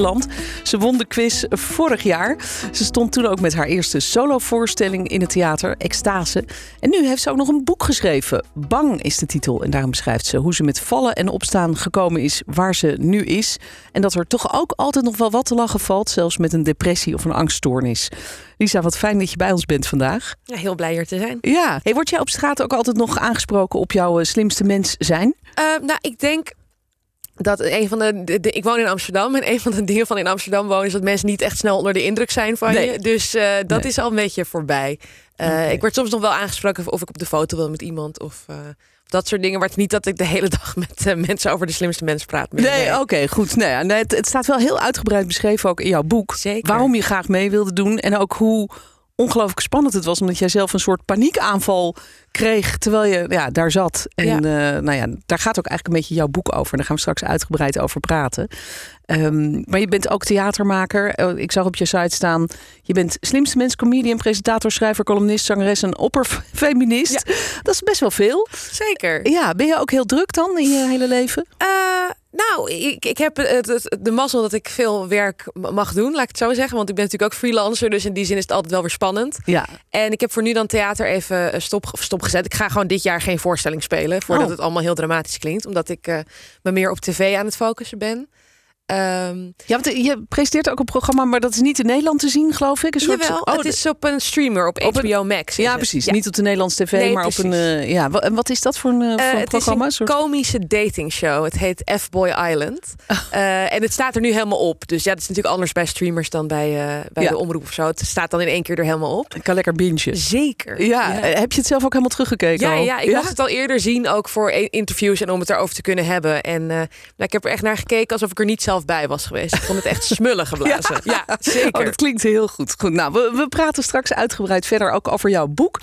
Nederland. Ze won de quiz vorig jaar. Ze stond toen ook met haar eerste solovoorstelling in het theater, Extase. En nu heeft ze ook nog een boek geschreven. Bang is de titel. En daarom beschrijft ze hoe ze met vallen en opstaan gekomen is waar ze nu is. En dat er toch ook altijd nog wel wat te lachen valt, zelfs met een depressie of een angststoornis. Lisa, wat fijn dat je bij ons bent vandaag. Ja, heel blij hier te zijn. Ja. Hey, word jij op straat ook altijd nog aangesproken op jouw eh, slimste mens zijn? Uh, nou, ik denk dat een van de, de, ik woon in Amsterdam en een van de dingen van in Amsterdam wonen is dat mensen niet echt snel onder de indruk zijn van Nee. je. Dus eh, dat Nee. is al een beetje voorbij. Eh. Ik word soms nog wel aangesproken of ik op de foto wil met iemand of eh, dat soort dingen. Maar het is niet dat ik de hele dag met mensen over de slimste mens praat. meer. Nee, oké, goed. Nou nee, het, het staat wel heel uitgebreid beschreven ook in jouw boek. Zeker. Waarom je graag mee wilde doen en ook hoe ongelooflijk spannend het was. Omdat jij zelf een soort paniekaanval kreeg terwijl je ja, daar zat. En Ja. eh, nou ja, daar gaat ook eigenlijk een beetje jouw boek over. Daar gaan we straks uitgebreid over praten. Ehm, maar je bent ook theatermaker. Eh, ik zag op je site staan, je bent slimste mens, comedian, presentator, schrijver, columnist, zangeres en opperfeminist. Dat is best wel veel. Zeker. Ja, ben je ook heel druk dan in je hele leven? Eh, nou, ik, ik heb het, het- de mazzel dat ik veel werk mag doen, laat ik het zo zeggen. Want ik ben natuurlijk ook freelancer, dus in die zin is het altijd wel weer spannend. Ja, En ik heb voor nu dan theater even eh, stop, stopgezet. Ik ga gewoon dit jaar geen voorstelling spelen. Voordat Oh. het allemaal heel dramatisch klinkt. Omdat ik eh, me meer op tv aan het focussen ben. Ehm Ja, want je presenteert ook een programma, maar dat is niet in Nederland te zien, geloof ik. Een soort... jawel, Oh, het is op een streamer op, HBO Max. Ja, het. precies. Ja. Niet op de Nederlandse tv, Nee, maar op een. eh, ja, en wat is dat voor een, voor een het programma? is Een soort- komische datingshow. Het heet F-Boy Island. Oh. Eh, en het staat er nu helemaal op. Dus ja, dat is natuurlijk anders bij streamers dan bij, eh, bij Ja. de omroep of zo. Het staat dan in één keer er helemaal op. Ik kan lekker bingen. Zeker. Ja, heb je het zelf ook helemaal teruggekeken? Ja, al? ja, ik mocht het al eerder zien, ook voor e- interviews en om het erover te kunnen hebben. En nou, ik heb er echt naar gekeken alsof ik er niet zelf bij was geweest. Ik vond het echt smullen geblazen. Ja, zeker. Oh, dat klinkt heel goed. goed nou, we, we praten straks uitgebreid verder ook over jouw boek.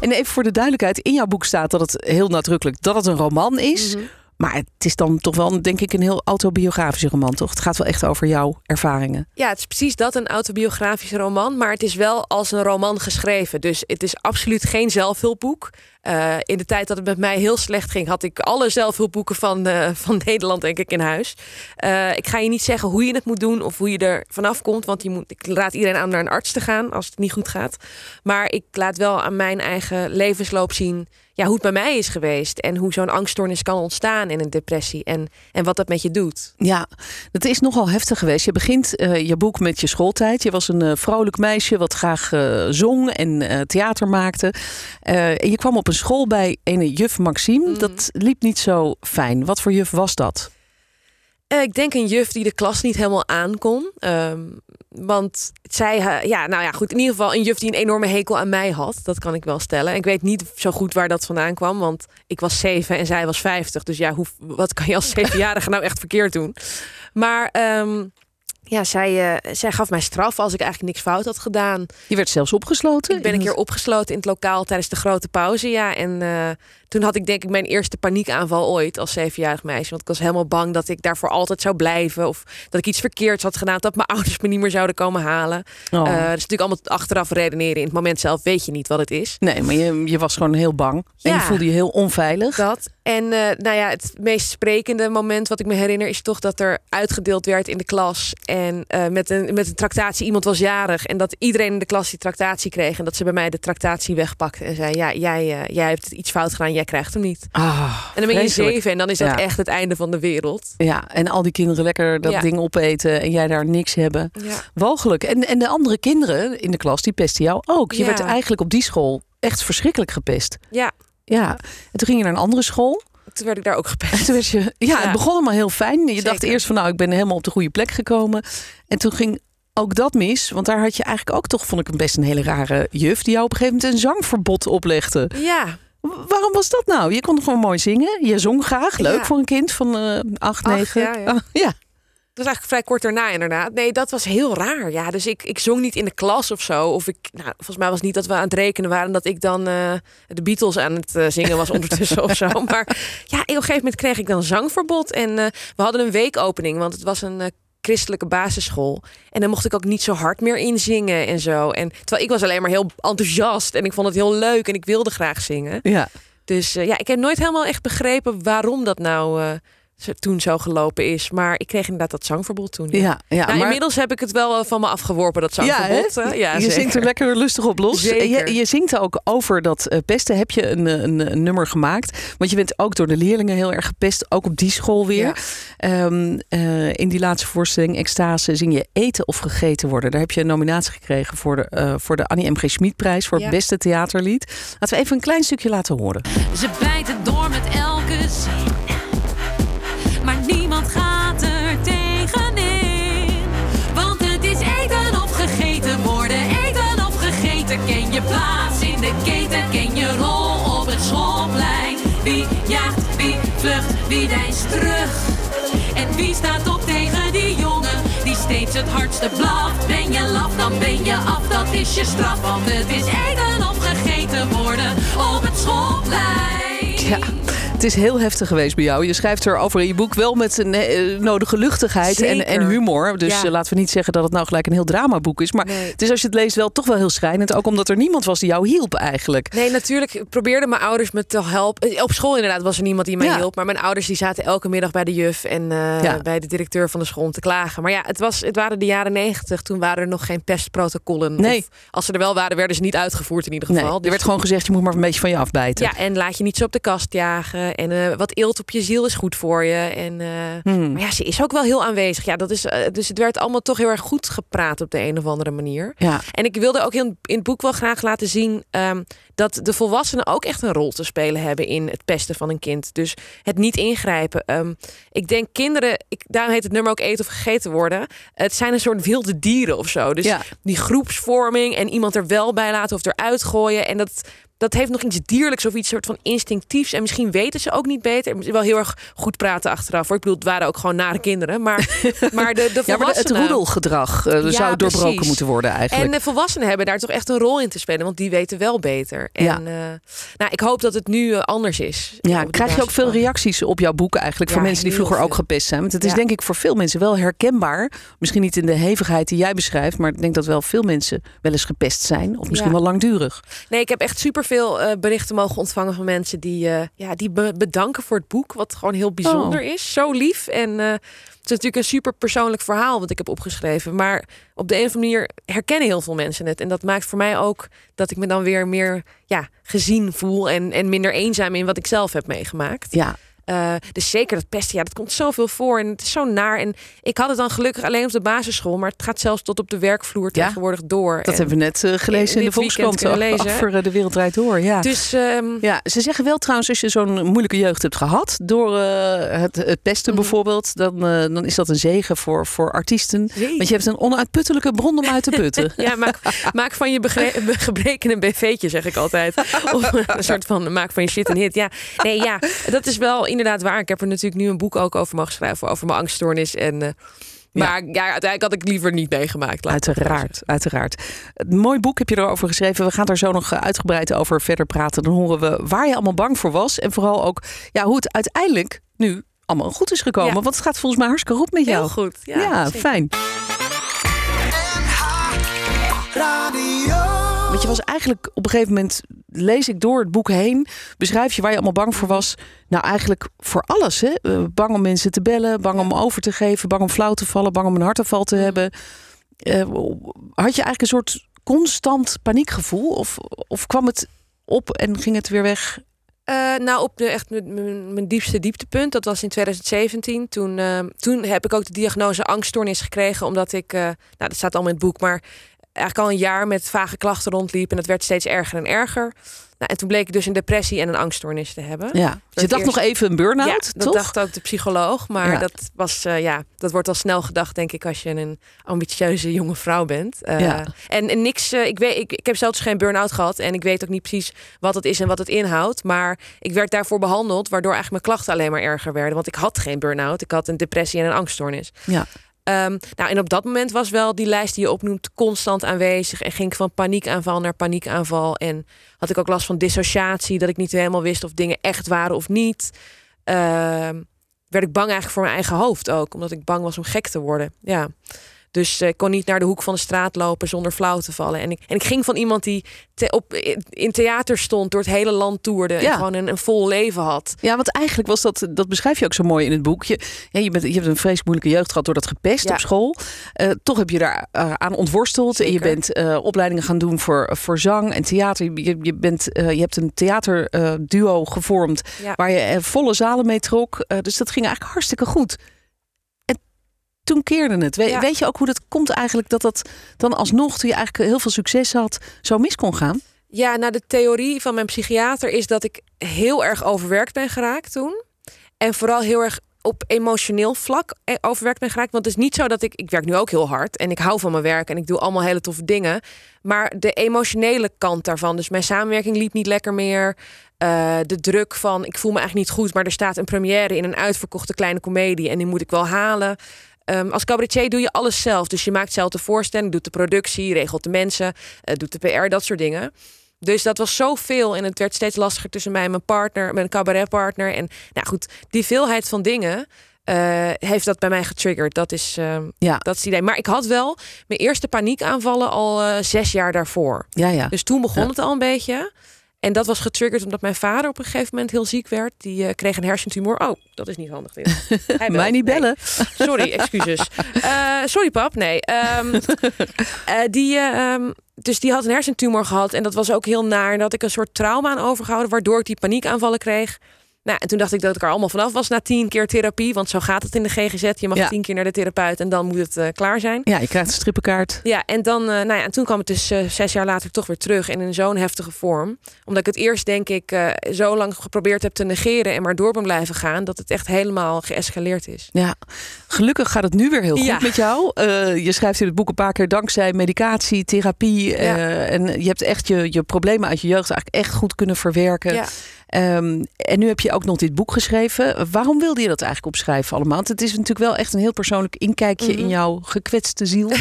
En even voor de duidelijkheid, in jouw boek staat dat het heel nadrukkelijk dat het een roman is. Mhm. Maar het is dan toch wel, denk ik, een heel autobiografische roman, toch? Het gaat wel echt over jouw ervaringen. Ja, het is precies dat, een autobiografische roman. Maar het is wel als een roman geschreven. Dus het is absoluut geen zelfhulpboek. Eh, in de tijd dat het met mij heel slecht ging, had ik alle zelfhulpboeken van, eh, van Nederland, denk ik, in huis. Eh, ik ga je niet zeggen hoe je het moet doen of hoe je er vanaf komt. Want je moet, ik raad iedereen aan naar een arts te gaan als het niet goed gaat. Maar ik laat wel aan mijn eigen levensloop zien ja, hoe het bij mij is geweest. En hoe zo'n angststoornis kan ontstaan in een depressie. En, en wat dat met je doet. Ja, dat is nogal heftig geweest. Je begint eh, je boek met je schooltijd. Je was een eh, vrolijk meisje wat graag eh, zong en theater maakte. En je kwam op een school bij een juf Maxime. Mhm. Dat liep niet zo fijn. Wat voor juf was dat? Eh, ik denk een juf die de klas niet helemaal aankon. Ehm, want zij, eh, ja, nou ja, goed. In ieder geval een juf die een enorme hekel aan mij had. Dat kan ik wel stellen. Ik weet niet zo goed waar dat vandaan kwam. Want ik was zeven en zij was vijftig. Dus ja, hoe, wat kan je als zevenjarige nou echt verkeerd doen? Maar ehm, ja, zij, eh, zij gaf mij straf als ik eigenlijk niks fout had gedaan. Je werd zelfs opgesloten. Ik ben een keer opgesloten in het lokaal tijdens de grote pauze. Ja, en eh, toen had ik denk ik mijn eerste paniekaanval ooit als zevenjarig meisje. Want ik was helemaal bang dat ik daarvoor altijd zou blijven. Of dat ik iets verkeerds had gedaan. Dat mijn ouders me niet meer zouden komen halen. Oh. Eh, dat is natuurlijk allemaal achteraf redeneren. In het moment zelf weet je niet wat het is. Nee, maar je, je was gewoon heel bang. En Ja. je voelde je heel onveilig. Dat. En eh, nou ja, het meest sprekende moment wat ik me herinner is toch dat er uitgedeeld werd in de klas. En eh, met, een, met een tractatie, iemand was jarig. En dat iedereen in de klas die tractatie kreeg. En dat ze bij mij de tractatie wegpakte. En zei: Ja, jij, jij hebt iets fout gedaan, jij krijgt hem niet. Ah, En dan ben je vreselijk. zeven en dan is dat Ja. echt het einde van de wereld. Ja, en al die kinderen lekker dat Ja. ding opeten en jij daar niks hebben. Ja. Walgelijk. En, en de andere kinderen in de klas, die pesten jou ook. Je werd eigenlijk op die school echt verschrikkelijk gepest. ja, Ja, en toen ging je naar een andere school. toen werd ik daar ook gepest. En toen werd je, ja, Ja. het begon allemaal heel fijn. Je dacht eerst van, nou, ik ben helemaal op de goede plek gekomen. En toen ging ook dat mis. Want daar had je eigenlijk ook toch, vond ik, een best een hele rare juf... die jou op een gegeven moment een zangverbod oplegde. Ja, Waarom was dat nou? Je kon gewoon mooi zingen. Je zong graag. Leuk Ja. voor een kind van eh acht, negen. ja, ja. Ja. Dat was eigenlijk vrij kort daarna inderdaad. Nee, dat was heel raar. Ja, dus ik, ik zong niet in de klas of zo. Of ik, nou, volgens mij was het niet dat we aan het rekenen waren dat ik dan uh, de Beatles aan het uh, zingen was ondertussen of zo. Maar ja, op een gegeven moment kreeg ik dan zangverbod. En uh, we hadden een weekopening, want het was een christelijke basisschool. En dan mocht ik ook niet zo hard meer inzingen en zo. En terwijl ik was alleen maar heel enthousiast en ik vond het heel leuk en ik wilde graag zingen. Ja. Dus ja, ik heb nooit helemaal echt begrepen waarom dat nou toen zo gelopen is. Maar ik kreeg inderdaad dat zangverbod toen. Ja, ja, nou, Inmiddels heb ik het wel eh, van me afgeworpen, dat zangverbod. Ja, ja je zingt er lekker lustig op los. Je, je, zingt ook over dat uh, pesten. Heb je een, een, een, nummer gemaakt? Want je bent ook door de leerlingen heel erg gepest. Ook op die school weer. Um, uh, in die laatste voorstelling, Extase, zing je eten of gegeten worden. Daar heb je een nominatie gekregen voor de, uh, voor de Annie M. G. Schmid-prijs. Voor het beste theaterlied. Laten we even een klein stukje laten horen. Ze bijten door met elke zin wie deinst terug. En wie staat op tegen die jongen die steeds het hardste blaft? Ben je laf, dan ben je af, dat is je straf. Want het is eten of gegeten worden op het schoolplein. Het is heel heftig geweest bij jou. Je schrijft erover in je boek wel met een eh, nodige luchtigheid en, en, humor. Dus eh, laten we niet zeggen dat het nou gelijk een heel dramaboek is. Maar het is als je het leest wel toch wel heel schrijnend. Ook omdat er niemand was die jou hielp eigenlijk. Nee, natuurlijk ik probeerde mijn ouders me te helpen. Eh, op school inderdaad was er niemand die mij hielp. Maar mijn ouders die zaten elke middag bij de juf en bij de directeur van de school om te klagen. Maar ja, het, was, het waren de jaren negentig. Toen waren er nog geen pestprotocollen. Nee. Of als ze er wel waren, werden ze niet uitgevoerd in ieder geval. Nee, er werd gewoon gezegd, je moet maar een beetje van je afbijten. Ja, en laat je niet zo op de kast jagen. En uh, wat eelt op je ziel is goed voor je. En, uh, hmm. Maar ja, ze is ook wel heel aanwezig. Ja, dat is, uh, dus het werd allemaal toch heel erg goed gepraat op de een of andere manier. Ja. En ik wilde ook in, in het boek wel graag laten zien um, dat de volwassenen ook echt een rol te spelen hebben in het pesten van een kind. Dus het niet ingrijpen. Um, ik denk kinderen, ik, daarom heet het nummer ook eten of gegeten worden. Het zijn een soort wilde dieren of zo. Dus ja. die groepsvorming en iemand er wel bij laten of eruit gooien. En dat dat heeft nog iets dierlijks of iets soort van instinctiefs. En misschien weten ze ook niet beter. Wel heel erg goed praten achteraf. Hoor. Ik bedoel, het waren ook gewoon nare kinderen. Maar, maar de, de volwassenen... Ja, maar het roedelgedrag uh, ja, zou doorbroken precies. moeten worden eigenlijk. En de volwassenen hebben daar toch echt een rol in te spelen. Want die weten wel beter. En ja. uh, nou, ik hoop dat het nu uh, anders is. Ja, krijg je ook veel reacties op jouw boeken eigenlijk. Ja, van mensen die vroeger ook gepest zijn. Want het is denk ik voor veel mensen wel herkenbaar. Misschien niet in de hevigheid die jij beschrijft. Maar ik denk dat wel veel mensen wel eens gepest zijn. Of misschien wel langdurig. Nee, ik heb echt super veel uh, berichten mogen ontvangen van mensen die, uh, ja, die be bedanken voor het boek. Wat gewoon heel bijzonder oh. is. Zo lief. En uh, het is natuurlijk een super persoonlijk verhaal wat ik heb opgeschreven. Maar op de een of andere manier herkennen heel veel mensen het. En dat maakt voor mij ook dat ik me dan weer meer ja, gezien voel. En, en minder eenzaam in wat ik zelf heb meegemaakt. Ja. Uh, dus zeker dat pesten, ja, dat komt zoveel voor en het is zo naar. En ik had het dan gelukkig alleen op de basisschool, maar het gaat zelfs tot op de werkvloer ja, tegenwoordig door. Dat en hebben we net uh, gelezen in de Volkskrant over uh, de wereld draait door. Ja. Dus um, ja, ze zeggen wel trouwens, als je zo'n moeilijke jeugd hebt gehad door het, het, pesten mm. bijvoorbeeld, dan, dan is dat een zegen voor, voor artiesten. Want je hebt een onuitputtelijke bron om uit te putten. ja, maak, maak van je gebreken een BV'tje, zeg ik altijd. of een soort van maak van je shit een hit. Ja, nee, ja, dat is wel inderdaad waar. Ik heb er natuurlijk nu een boek ook over mogen schrijven. Over mijn angststoornis. En, uh, maar ja. ja. uiteindelijk had ik liever niet meegemaakt. Uiteraard, uiteraard. Een mooi boek heb je erover geschreven. We gaan daar zo nog uitgebreid over verder praten. Dan horen we waar je allemaal bang voor was. En vooral ook ja, hoe het uiteindelijk nu allemaal goed is gekomen. Ja. Want het gaat volgens mij hartstikke goed met jou. Heel goed. Ja, ja fijn. Want je was eigenlijk op een gegeven moment, lees ik door het boek heen, beschrijf je waar je allemaal bang voor was. Nou, eigenlijk voor alles. Hè? Uh, bang om mensen te bellen, bang om over te geven, bang om flauw te vallen, bang om een hartaanval te hebben. Uh, had je eigenlijk een soort constant paniekgevoel? Of, of kwam het op en ging het weer weg? Uh, nou, op de, echt mijn, diepste dieptepunt, dat was in 2017. Toen, toen heb ik ook de diagnose angststoornis gekregen, omdat ik, nou, dat staat allemaal in het boek, maar eigenlijk al een jaar met vage klachten rondliep. En het werd steeds erger en erger. Nou, en toen bleek ik dus een depressie en een angststoornis te hebben. Ja. Dus je dacht eerst... nog even een burn-out, ja, toch? dat dacht ook de psycholoog. Maar ja. dat was, uh, ja, dat wordt al snel gedacht, denk ik, als je een ambitieuze jonge vrouw bent. Uh, ja. en, en niks, uh, ik, weet, ik, ik heb zelfs geen burn-out gehad. En ik weet ook niet precies wat het is en wat het inhoudt. Maar ik werd daarvoor behandeld, waardoor eigenlijk mijn klachten alleen maar erger werden. Want ik had geen burn-out. Ik had een depressie en een angststoornis. Ja. Ehm, nou, en op dat moment was wel die lijst die je opnoemt constant aanwezig. En ging ik van paniekaanval naar paniekaanval. En had ik ook last van dissociatie, dat ik niet helemaal wist of dingen echt waren of niet. Ehm, werd ik bang eigenlijk voor mijn eigen hoofd ook, omdat ik bang was om gek te worden. Ja. Dus eh, ik kon niet naar de hoek van de straat lopen zonder flauw te vallen. En ik, en ik ging van iemand die te- op, in theater stond, door het hele land toerde. Ja. En gewoon een, een vol leven had. Ja, want eigenlijk was dat, dat beschrijf je ook zo mooi in het boek. Je, ja, je, bent, je hebt een vreselijk moeilijke jeugd gehad door dat gepest Ja. op school. Eh, toch heb je daar eh, aan ontworsteld. En je bent opleidingen gaan doen voor, voor zang en theater. Je, je, bent, je hebt een theaterduo gevormd Ja. waar je volle zalen mee trok. Dus dat ging eigenlijk hartstikke goed. En toen keerde het. We- Ja. Weet je ook hoe dat komt eigenlijk dat dat dan alsnog, toen je eigenlijk heel veel succes had, zo mis kon gaan? Ja, nou de theorie van mijn psychiater is dat ik heel erg overwerkt ben geraakt toen. En vooral heel erg op emotioneel vlak eh, overwerkt ben geraakt. Want het is niet zo dat ik... Ik werk nu ook heel hard en ik hou van mijn werk... en ik doe allemaal hele toffe dingen. Maar de emotionele kant daarvan... dus mijn samenwerking liep niet lekker meer. Eh, de druk van ik voel me eigenlijk niet goed... maar er staat een première in een uitverkochte kleine komedie... en die moet ik wel halen. Ehm, als cabaretier doe je alles zelf. Dus je maakt zelf de voorstelling, doet de productie... regelt de mensen, eh, doet de PR, dat soort dingen... Dus dat was zoveel en het werd steeds lastiger tussen mij en mijn partner, mijn cabaretpartner. En nou goed, die veelheid van dingen eh, heeft dat bij mij getriggerd. Dat is, ehm, Ja. dat is het idee. Maar ik had wel mijn eerste paniekaanvallen al eh, zes jaar daarvoor. Ja, ja. Dus toen begon Ja. het al een beetje. En dat was getriggerd omdat mijn vader op een gegeven moment heel ziek werd. Die eh, kreeg een hersentumor. Oh, dat is niet handig dit. Hij. Mij niet Nee. bellen. Sorry, excuses. Eh, sorry pap, nee. Ehm, eh, die, eh, ehm, dus die had een hersentumor gehad en dat was ook heel naar. En had ik een soort trauma aan overgehouden, waardoor ik die paniekaanvallen kreeg. Nou, en toen dacht ik dat ik er allemaal vanaf was na tien keer therapie. Want zo gaat het in de GGZ. Je mag Ja. tien keer naar de therapeut en dan moet het eh, klaar zijn. Ja, je krijgt een strippenkaart. Ja, en dan, eh, nou ja, en toen kwam het dus eh, zes jaar later toch weer terug en in zo'n heftige vorm. Omdat ik het eerst, denk ik, zo lang geprobeerd heb te negeren en maar door ben blijven gaan, dat het echt helemaal geëscaleerd is. Ja, gelukkig gaat het nu weer heel goed Ja. met jou. Je schrijft in het boek een paar keer dankzij medicatie, therapie. Ja. en je hebt echt je, je problemen uit je jeugd eigenlijk echt goed kunnen verwerken. Ehm, en nu heb je ook nog dit boek geschreven. Waarom wilde je dat eigenlijk opschrijven allemaal? Want het is natuurlijk wel echt een heel persoonlijk inkijkje Mhm. in jouw gekwetste ziel.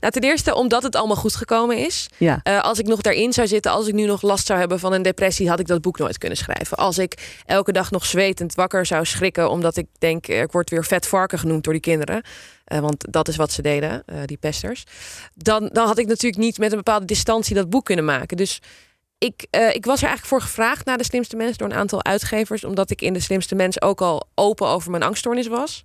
Nou, ten eerste omdat het allemaal goed gekomen is. Ja. Eh, als ik nog daarin zou zitten, als ik nu nog last zou hebben van een depressie, had ik dat boek nooit kunnen schrijven. Als ik elke dag nog zwetend wakker zou schrikken, omdat ik denk, eh, ik word weer vet varken genoemd door die kinderen. eh, want dat is wat ze deden, die pesters. Dan, dan had ik natuurlijk niet met een bepaalde distantie dat boek kunnen maken. Dus ik, eh, ik was er eigenlijk voor gevraagd naar de slimste mens door een aantal uitgevers, omdat ik in de slimste mens ook al open over mijn angststoornis was.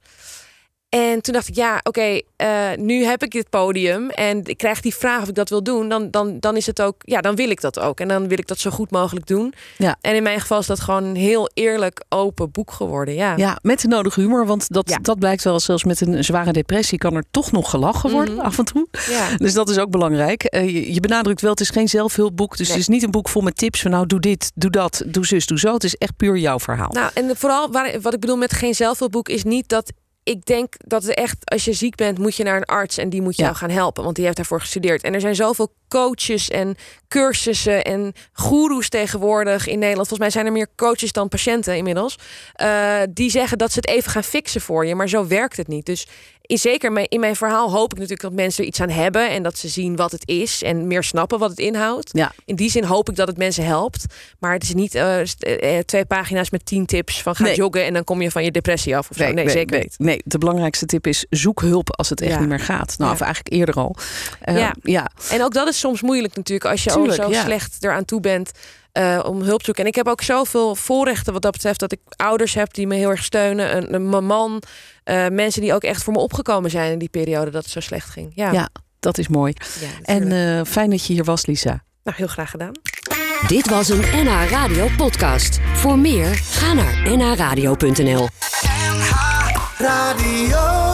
En toen dacht ik, ja, oké, eh, nu heb ik dit podium en ik krijg die vraag of ik dat wil doen. Dan, dan, dan is het ook, ja, dan wil ik dat ook. En dan wil ik dat zo goed mogelijk doen. Ja. En in mijn geval is dat gewoon een heel eerlijk, open boek geworden. Ja. Ja, met de nodige humor. Want dat, Ja. dat blijkt wel, zelfs met een zware depressie kan er toch nog gelachen worden Mhm. af en toe. Ja. Dus dat is ook belangrijk. Eh, je, je benadrukt wel, het is geen zelfhulpboek. Dus Nee. het is niet een boek vol met tips van nou doe dit, doe dat, doe zus, doe zo. Het is echt puur jouw verhaal. Nou, en vooral waar, wat ik bedoel met geen zelfhulpboek is niet dat ik denk dat het echt, als je ziek bent, moet je naar een arts en die moet Ja. jou gaan helpen, want die heeft daarvoor gestudeerd. En er zijn zoveel coaches en cursussen en goeroes tegenwoordig in Nederland. Volgens mij zijn er meer coaches dan patiënten inmiddels. eh, die zeggen dat ze het even gaan fixen voor je, maar zo werkt het niet. Dus in, zeker mijn- in mijn verhaal hoop ik natuurlijk dat mensen er iets aan hebben en dat ze zien wat het is en meer snappen wat het inhoudt. Ja. In die zin hoop ik dat het mensen helpt. Maar het is niet eh, eh, twee pagina's met tien tips van ga Nee. joggen en dan kom je van je depressie af of zo. Nee, zeker nee, niet. Nee, de belangrijkste tip is zoek hulp als het echt Ja. niet meer gaat. Nou, Ja. of eigenlijk eerder al. Eh, Ja. ja. En ook dat is soms moeilijk natuurlijk als je Tuurlijk, al zo ja. slecht eraan toe bent eh, om hulp te zoeken. En ik heb ook zoveel voorrechten wat dat betreft dat ik ouders heb die me heel erg steunen. Een, een mijn man, eh, mensen die ook echt voor me opgekomen zijn in die periode dat het zo slecht ging. Ja, Ja, dat is mooi. Ja, En eh, fijn dat je hier was, Lisa. nou, heel graag gedaan. Dit was een NH Radio podcast. Voor meer, ga naar nhradio.nl. Radio.